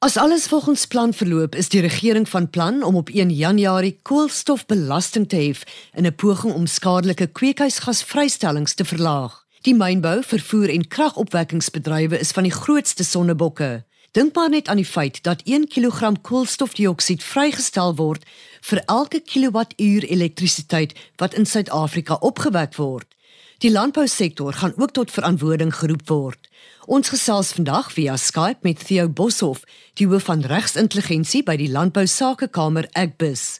As alles volgens plan verloop, is die regering van plan om op 1 Januarie koolstofbelasting te hef in 'n poging om skadelike kweekhuisgasvrystellings te verlaag. Die mynbou, vervoer en kragopwekkingsbedrywe is van die grootste sonnebokke. Dink maar net aan die feit dat 1 kg koolstofdioksied vrygestel word vir elke kilowattuur elektrisiteit wat in Suid-Afrika opgewek word. Die landbousektor gaan ook tot verantwoording geroep word. Ons gesels vandag via Skype met Theo Boshoff, die hoof van regsintelligensie by die Landbou Sakekamer Agbus.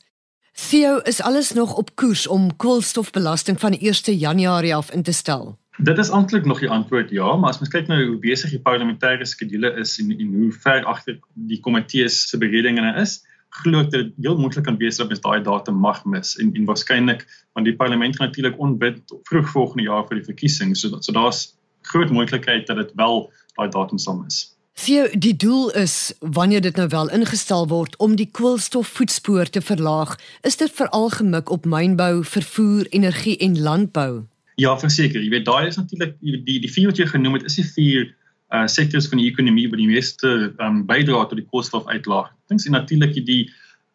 Theo, is alles nog op koers om koolstofbelasting van 1 Januarie af in te stel? Dit is eintlik nog die antwoord ja, maar as mens kyk nou hoe besig die parlementêre skedule is en en hoe ver agter die komitees se beredinge is, glo ek dit heel moontlik kan wees dat mens daai datum mag mis en en waarskynlik want die parlement gaan natuurlik onbid vroeg volgende jaar vir die verkiesing so so daar's groot moontlikheid dat dit wel daai datum sal mis. Theo, die doel is wanneer dit nou wel ingestel word om die koolstofvoetspoor te verlaag, is dit veral gemik op mynbou, vervoer, energie en landbou. Ja, verseker, jy weet daai is natuurlik die die vier wat jy genoem het is die vier uh sektors van die ekonomie wat die meeste um bydra tot die koolstofuitlaag. Dink sien natuurlik die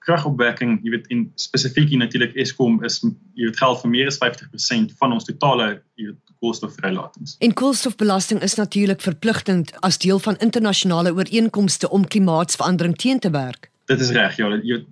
kragopwekking, jy weet in spesifiek hier natuurlik Eskom is jy weet geld vir meer as 50% van ons totale jy weet koolstofvrylatings. En koolstofbelasting is natuurlik verpligtend as deel van internasionale ooreenkomste om klimaatsverandering teen te werk. Dit is reg, ja,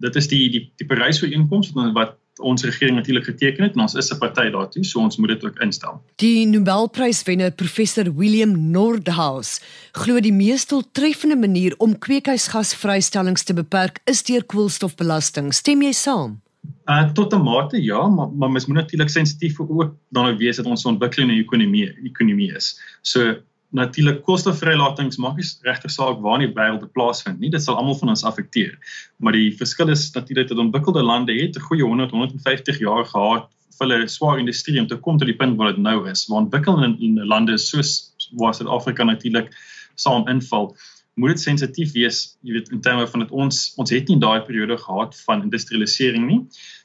dit is die die die Parys-ooreenkoms wat ons regering natuurlik geteken het en ons is 'n party daartoe, so ons moet dit ook instel. Die Nobelpryswenner professor William Nordhaus glo die mees doeltreffende manier om kweekhuisgasvrystellings te beperk is deur koolstofbelasting. Stem jy saam? Uh tot 'n mate ja, maar maar mens moet natuurlik sensitief ook daarna wees dat ons 'n ontwikkelende ekonomie ekonomie is. So natuurlik koolstofvrylatings maak nie regtig saak waar in die wêreld dit plaasvind nie. Dit sal almal van ons affekteer. Maar die verskil is natuurlik dat ontwikkelde lande het 'n goeie 100 150 jaar gehad vir hulle swaar industrie om te kom tot die punt waar dit nou is. Waar ontwikkelende in lande soos waar Suid-Afrika natuurlik saam inval, moet dit sensitief wees, jy weet in terme van dat ons ons het nie daai periode gehad van industrialisering nie.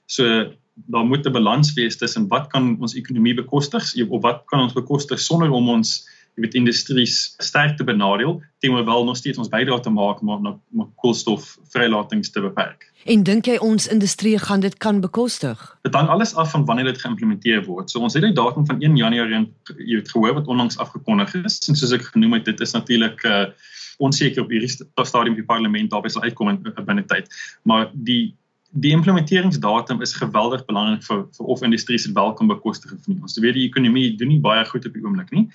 So daar moet 'n balans wees tussen wat kan ons ekonomie bekostig of wat kan ons bekostig sonder om ons jy weet industries sterk te benadeel teenoor wel nog steeds ons bydra te maak om om, om koolstofvrylatings te beperk. En dink jy ons industrie gaan dit kan bekostig? Dit hang alles af van wanneer dit geïmplementeer word. So ons het die datum van 1 Januarie jy het gehoor wat onlangs afgekondig is en soos ek genoem het dit is natuurlik uh onseker op hierdie stadium die parlement daarby sal uitkom in binne tyd. Maar die die implementeringsdatum is geweldig belangrik vir vir of industrie se welkom bekostig of nie. Ons weet die ekonomie doen nie baie goed op die oomblik nie.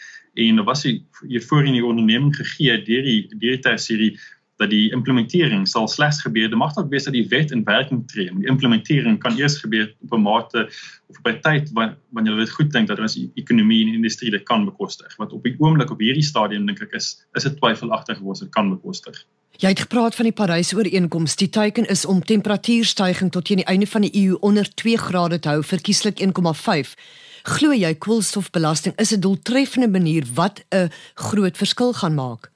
En was jy jy voor in die onderneming gegee deur die deur die serie dat die implementering sal slegs gebeur. Dit mag dalk wees dat die wet in werking tree. Die implementering kan eers gebeur op 'n mate of 'n tyd wanneer jy dit goed dink dat ons ekonomie en industrie dit kan bekostig. Wat op die oomblik op hierdie stadium dink ek is is dit twyfelagtig of ons dit kan bekostig. Jy het gepraat van die Parys-ooreenkoms. Die teiken is om temperatuurstygings tot teen die einde van die eeu onder 2 grade te hou, verkieslik 1,5. Glo jy koolstofbelasting is 'n doeltreffende manier wat 'n groot verskil gaan maak?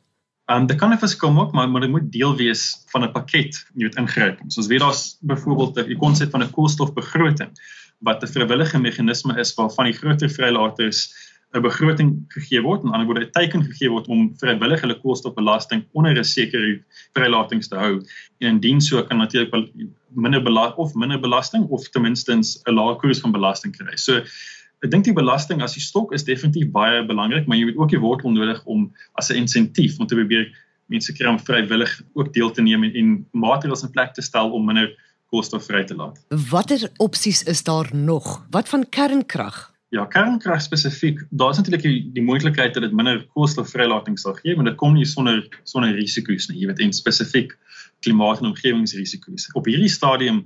Ehm um, dit kan 'n verskil maak, maar maar dit moet deel wees van 'n pakket, jy weet, ingryping. So as weet daar's byvoorbeeld die konsep van 'n koolstofbegroting wat 'n vrywillige meganisme is waarvan die groter vrylaters 'n begroting gegee word, en anderswoorde 'n teken gegee word om vrywillig hulle koolstofbelasting onder 'n sekere vrylatings te hou. En indien so kan natuurlik minder belasting of minder belasting of ten minste 'n laer koers van belasting kry. So ek dink die belasting as die stok is definitief baie belangrik, maar jy moet ook die wortel nodig om as 'n insentief om te probeer mense kry om vrywillig ook deel te neem en, en maatreëls in plek te stel om minder koolstof vry te laat. Watter opsies is daar nog? Wat van kernkrag? Ja, kernkrag spesifiek, daar is natuurlik die, die moontlikheid dat dit minder koolstofvrylating sal gee, maar dit kom nie sonder sonder risiko's nie. Jy weet, en spesifiek klimaat- en omgewingsrisiko's. Op hierdie stadium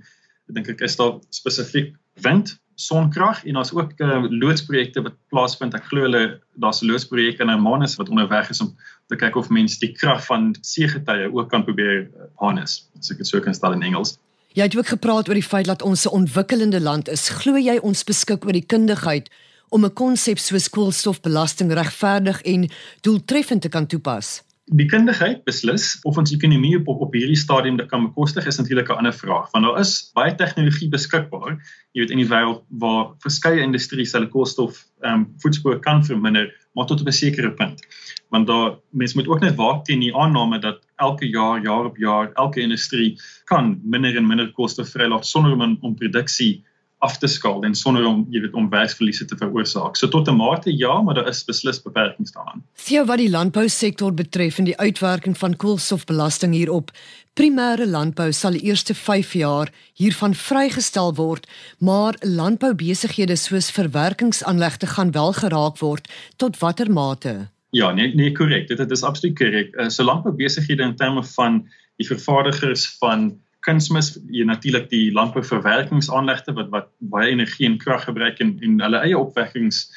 dink ek is daar spesifiek wind sonkrag en daar's ook uh, loodsprojekte wat plaasvind. Ek glo hulle daar's 'n loodsprojek in Hermanus wat onderweg is om te kyk of mense die krag van seegetye ook kan probeer harness. As ek dit sou kan stel in Engels. Jy het ook gepraat oor die feit dat ons 'n ontwikkelende land is. Glo jy ons beskik oor die kundigheid om 'n konsep soos koolstofbelasting regverdig en doeltreffend te kan toepas? Die kundigheid beslis of ons ekonomie op op hierdie stadium dit kan bekostig is natuurlik 'n ander vraag. Want daar is baie tegnologie beskikbaar, jy weet in die wêreld waar verskeie industrieë hulle koolstof ehm um, voetspoor kan verminder, maar tot op 'n sekere punt. Want daar mense moet ook net waak teen die aanname dat elke jaar, jaar op jaar, elke industrie kan minder en minder koste vrylaat sonder om om produksie af te skaal en sonder om jy weet om werksverliese te veroorsaak. So tot 'n mate ja, maar daar is beslis beperkings daaraan. Theo wat die landbousektor betref en die uitwerking van koolstofbelasting hierop. Primêre landbou sal die eerste 5 jaar hiervan vrygestel word, maar landboubesighede soos verwerkingsaanlegte gaan wel geraak word tot watter mate? Ja, nee nee korrek. Dit, dit is absoluut korrek. Uh, so landboubesighede in terme van die vervaardigers van kunsmis jy natuurlik die landbouverwerkingsaanlegte wat wat baie energie en krag gebruik en en hulle eie opwekkings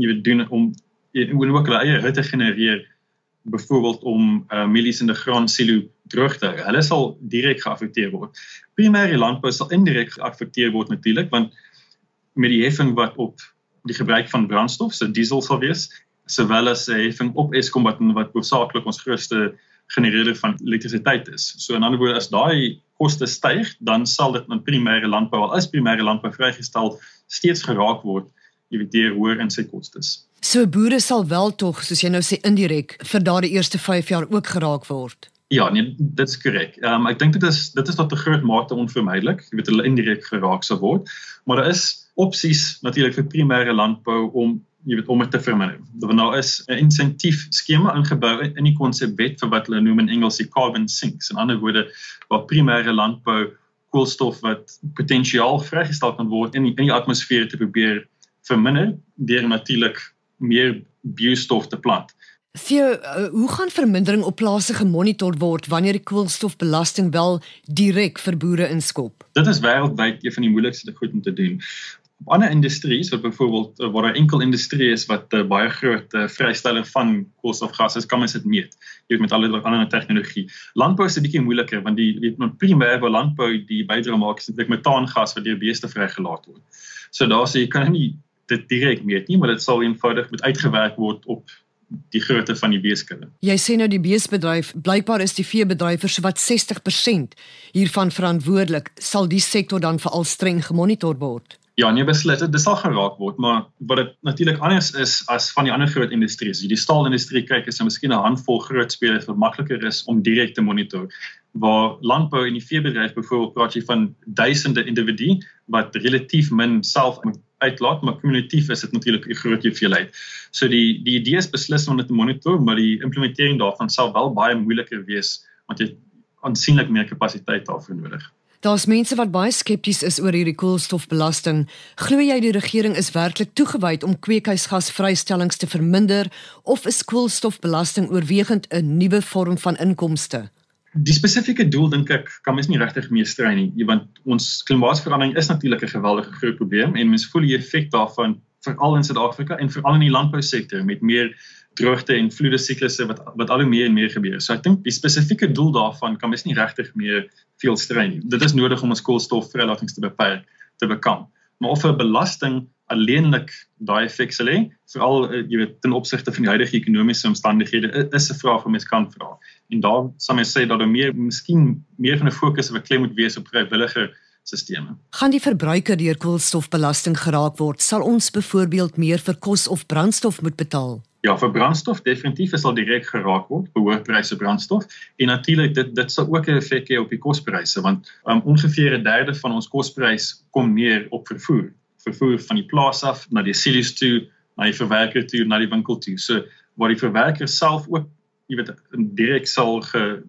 jy weet doen om en ook hulle eie hitte genereer byvoorbeeld om uh, mielies in die graan silo droog te hou. Hulle sal direk geaffekteer word. Primêre landbou sal indirek geaffekteer word natuurlik want met die heffing wat op die gebruik van brandstof, so diesel sal wees, sowel as 'n heffing op Eskom wat wat hoofsaaklik ons grootste genereerder van elektrisiteit is. So in ander woorde as daai koste styg, dan sal dit in primêre landbou al is primêre landbou vrygestel steeds geraak word jy weet deur hoër insetkostes. So boere sal wel tog soos jy nou sê indirek vir daardie eerste 5 jaar ook geraak word. Ja, nee, dit is korrek. Ehm um, ek dink dit is dit is tot 'n groot mate onvermydelik, jy weet hulle indirek geraak sal word, maar daar is opsies natuurlik vir primêre landbou om jy weet om dit te verminder. Daar nou is 'n insentief skema ingebou in die konsepwet vir wat hulle noem in Engels die carbon sinks. In ander woorde, waar primêre landbou koolstof wat potensiaal vrygestel kan word in die, in die atmosfeer te probeer verminder deur natuurlik meer biostof te plant. Theo, uh, hoe gaan vermindering op plase gemonitor word wanneer die koolstofbelasting wel direk vir boere inskop? Dit is wêreldwyd een van die moeilikste goed om te doen op ander industrieë wat byvoorbeeld uh, waar 'n enkel industrie is wat uh, baie groot uh, vrystelling van koolstofgas is, kan mens dit meet. Jy weet met al die ander tegnologie. Landbou is 'n bietjie moeiliker want die weet primêr waar landbou die bydra maak is dit metaangas wat deur beeste vrygelaat word. So daar sê jy kan nie dit direk meet nie, maar dit sal eenvoudig met uitgewerk word op die grootte van die beeskudde. Jy sê nou die beesbedryf, blykbaar is die veebedryf vir sowat 60% hiervan verantwoordelik. Sal die sektor dan veral streng gemonitor word? Ja, nee beslis, dit sal geraak word, maar wat dit natuurlik anders is as van die ander groot industrieë. Die staalindustrie kyk is 'n miskien 'n handvol groot spelers wat makliker is om direk te monitor. Waar landbou en die veebedryf byvoorbeeld praat jy van duisende individue wat relatief min self uitlaat, maar kumulatief is dit natuurlik 'n groot hoeveelheid. So die die idee is beslis om dit te monitor, maar die implementering daarvan sal wel baie moeiliker wees want jy aansienlik meer kapasiteit daarvoor nodig. Daar's mense wat baie skepties is oor hierdie koolstofbelasting. Glo jy die regering is werklik toegewyd om kweekhuisgasvrystellings te verminder of is koolstofbelasting oorwegend 'n nuwe vorm van inkomste? Die spesifieke doel dink ek kan mens nie regtig mee strei nie, want ons klimaatsverandering is natuurlik 'n geweldige groot probleem en mens voel die effek daarvan veral in Suid-Afrika en veral in die landbousektor met meer droogte en vloede siklusse wat wat al hoe meer en meer gebeur. So ek dink die spesifieke doel daarvan kan mens nie regtig meer veel strei nie. Dit is nodig om ons koolstofvrylatings te beperk te bekamp. Maar of 'n belasting alleenlik daai effek sal hê, veral eh, jy weet ten opsigte van die huidige ekonomiese omstandighede, is 'n vraag wat mens kan vra. En daar sal mens sê dat daar meer miskien meer van 'n fokus op 'n klem moet wees op vrywillige sisteme. Gaan die verbruiker deur koolstofbelasting geraak word, sal ons byvoorbeeld meer vir kos of brandstof moet betaal? Ja, vir brandstof definitief sal direk geraak word, behoor pryse brandstof en natuurlik dit dit sal ook 'n effek hê op die kospryse want um, ongeveer 'n derde van ons kosprys kom neer op vervoer. Vervoer van die plaas af na die silo's toe, na die verwerker toe, na die winkel toe. So waar die verwerker self ook, jy weet, direk sal ge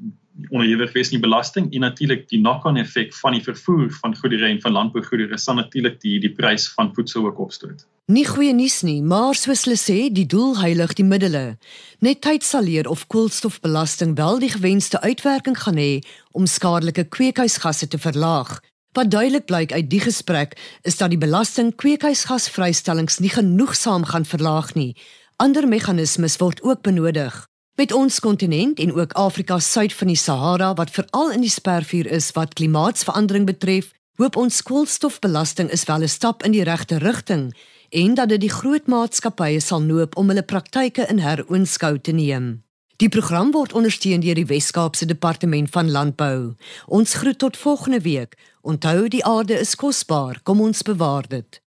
onderhewig wees nie belasting en natuurlik die knock-on effek van die vervoer van goedere en van landbougoedere sal natuurlik die die prys van voedsel ook opstoot. Nie goeie nuus nie, maar soos hulle sê, die doel heilig die middele. Net tyd sal leer of koolstofbelasting wel die gewenste uitwerking gaan hê om skadelike kweekhuisgasse te verlaag. Wat duidelik blyk uit die gesprek is dat die belasting kweekhuisgasvrystellings nie genoegsaam gaan verlaag nie. Ander meganismes word ook benodig. Met ons kontinent en ook Afrika suid van die Sahara wat veral in die spervuur is wat klimaatsverandering betref, hoop ons koolstofbelasting is wel 'n stap in die regte rigting en dat dit die groot maatskappye sal noop om hulle praktyke in heroonskou te neem. Die program word ondersteun deur die Wes-Kaapse Departement van Landbou. Ons groet tot volgende week. Onthou die aarde is kosbaar, kom ons bewaar dit.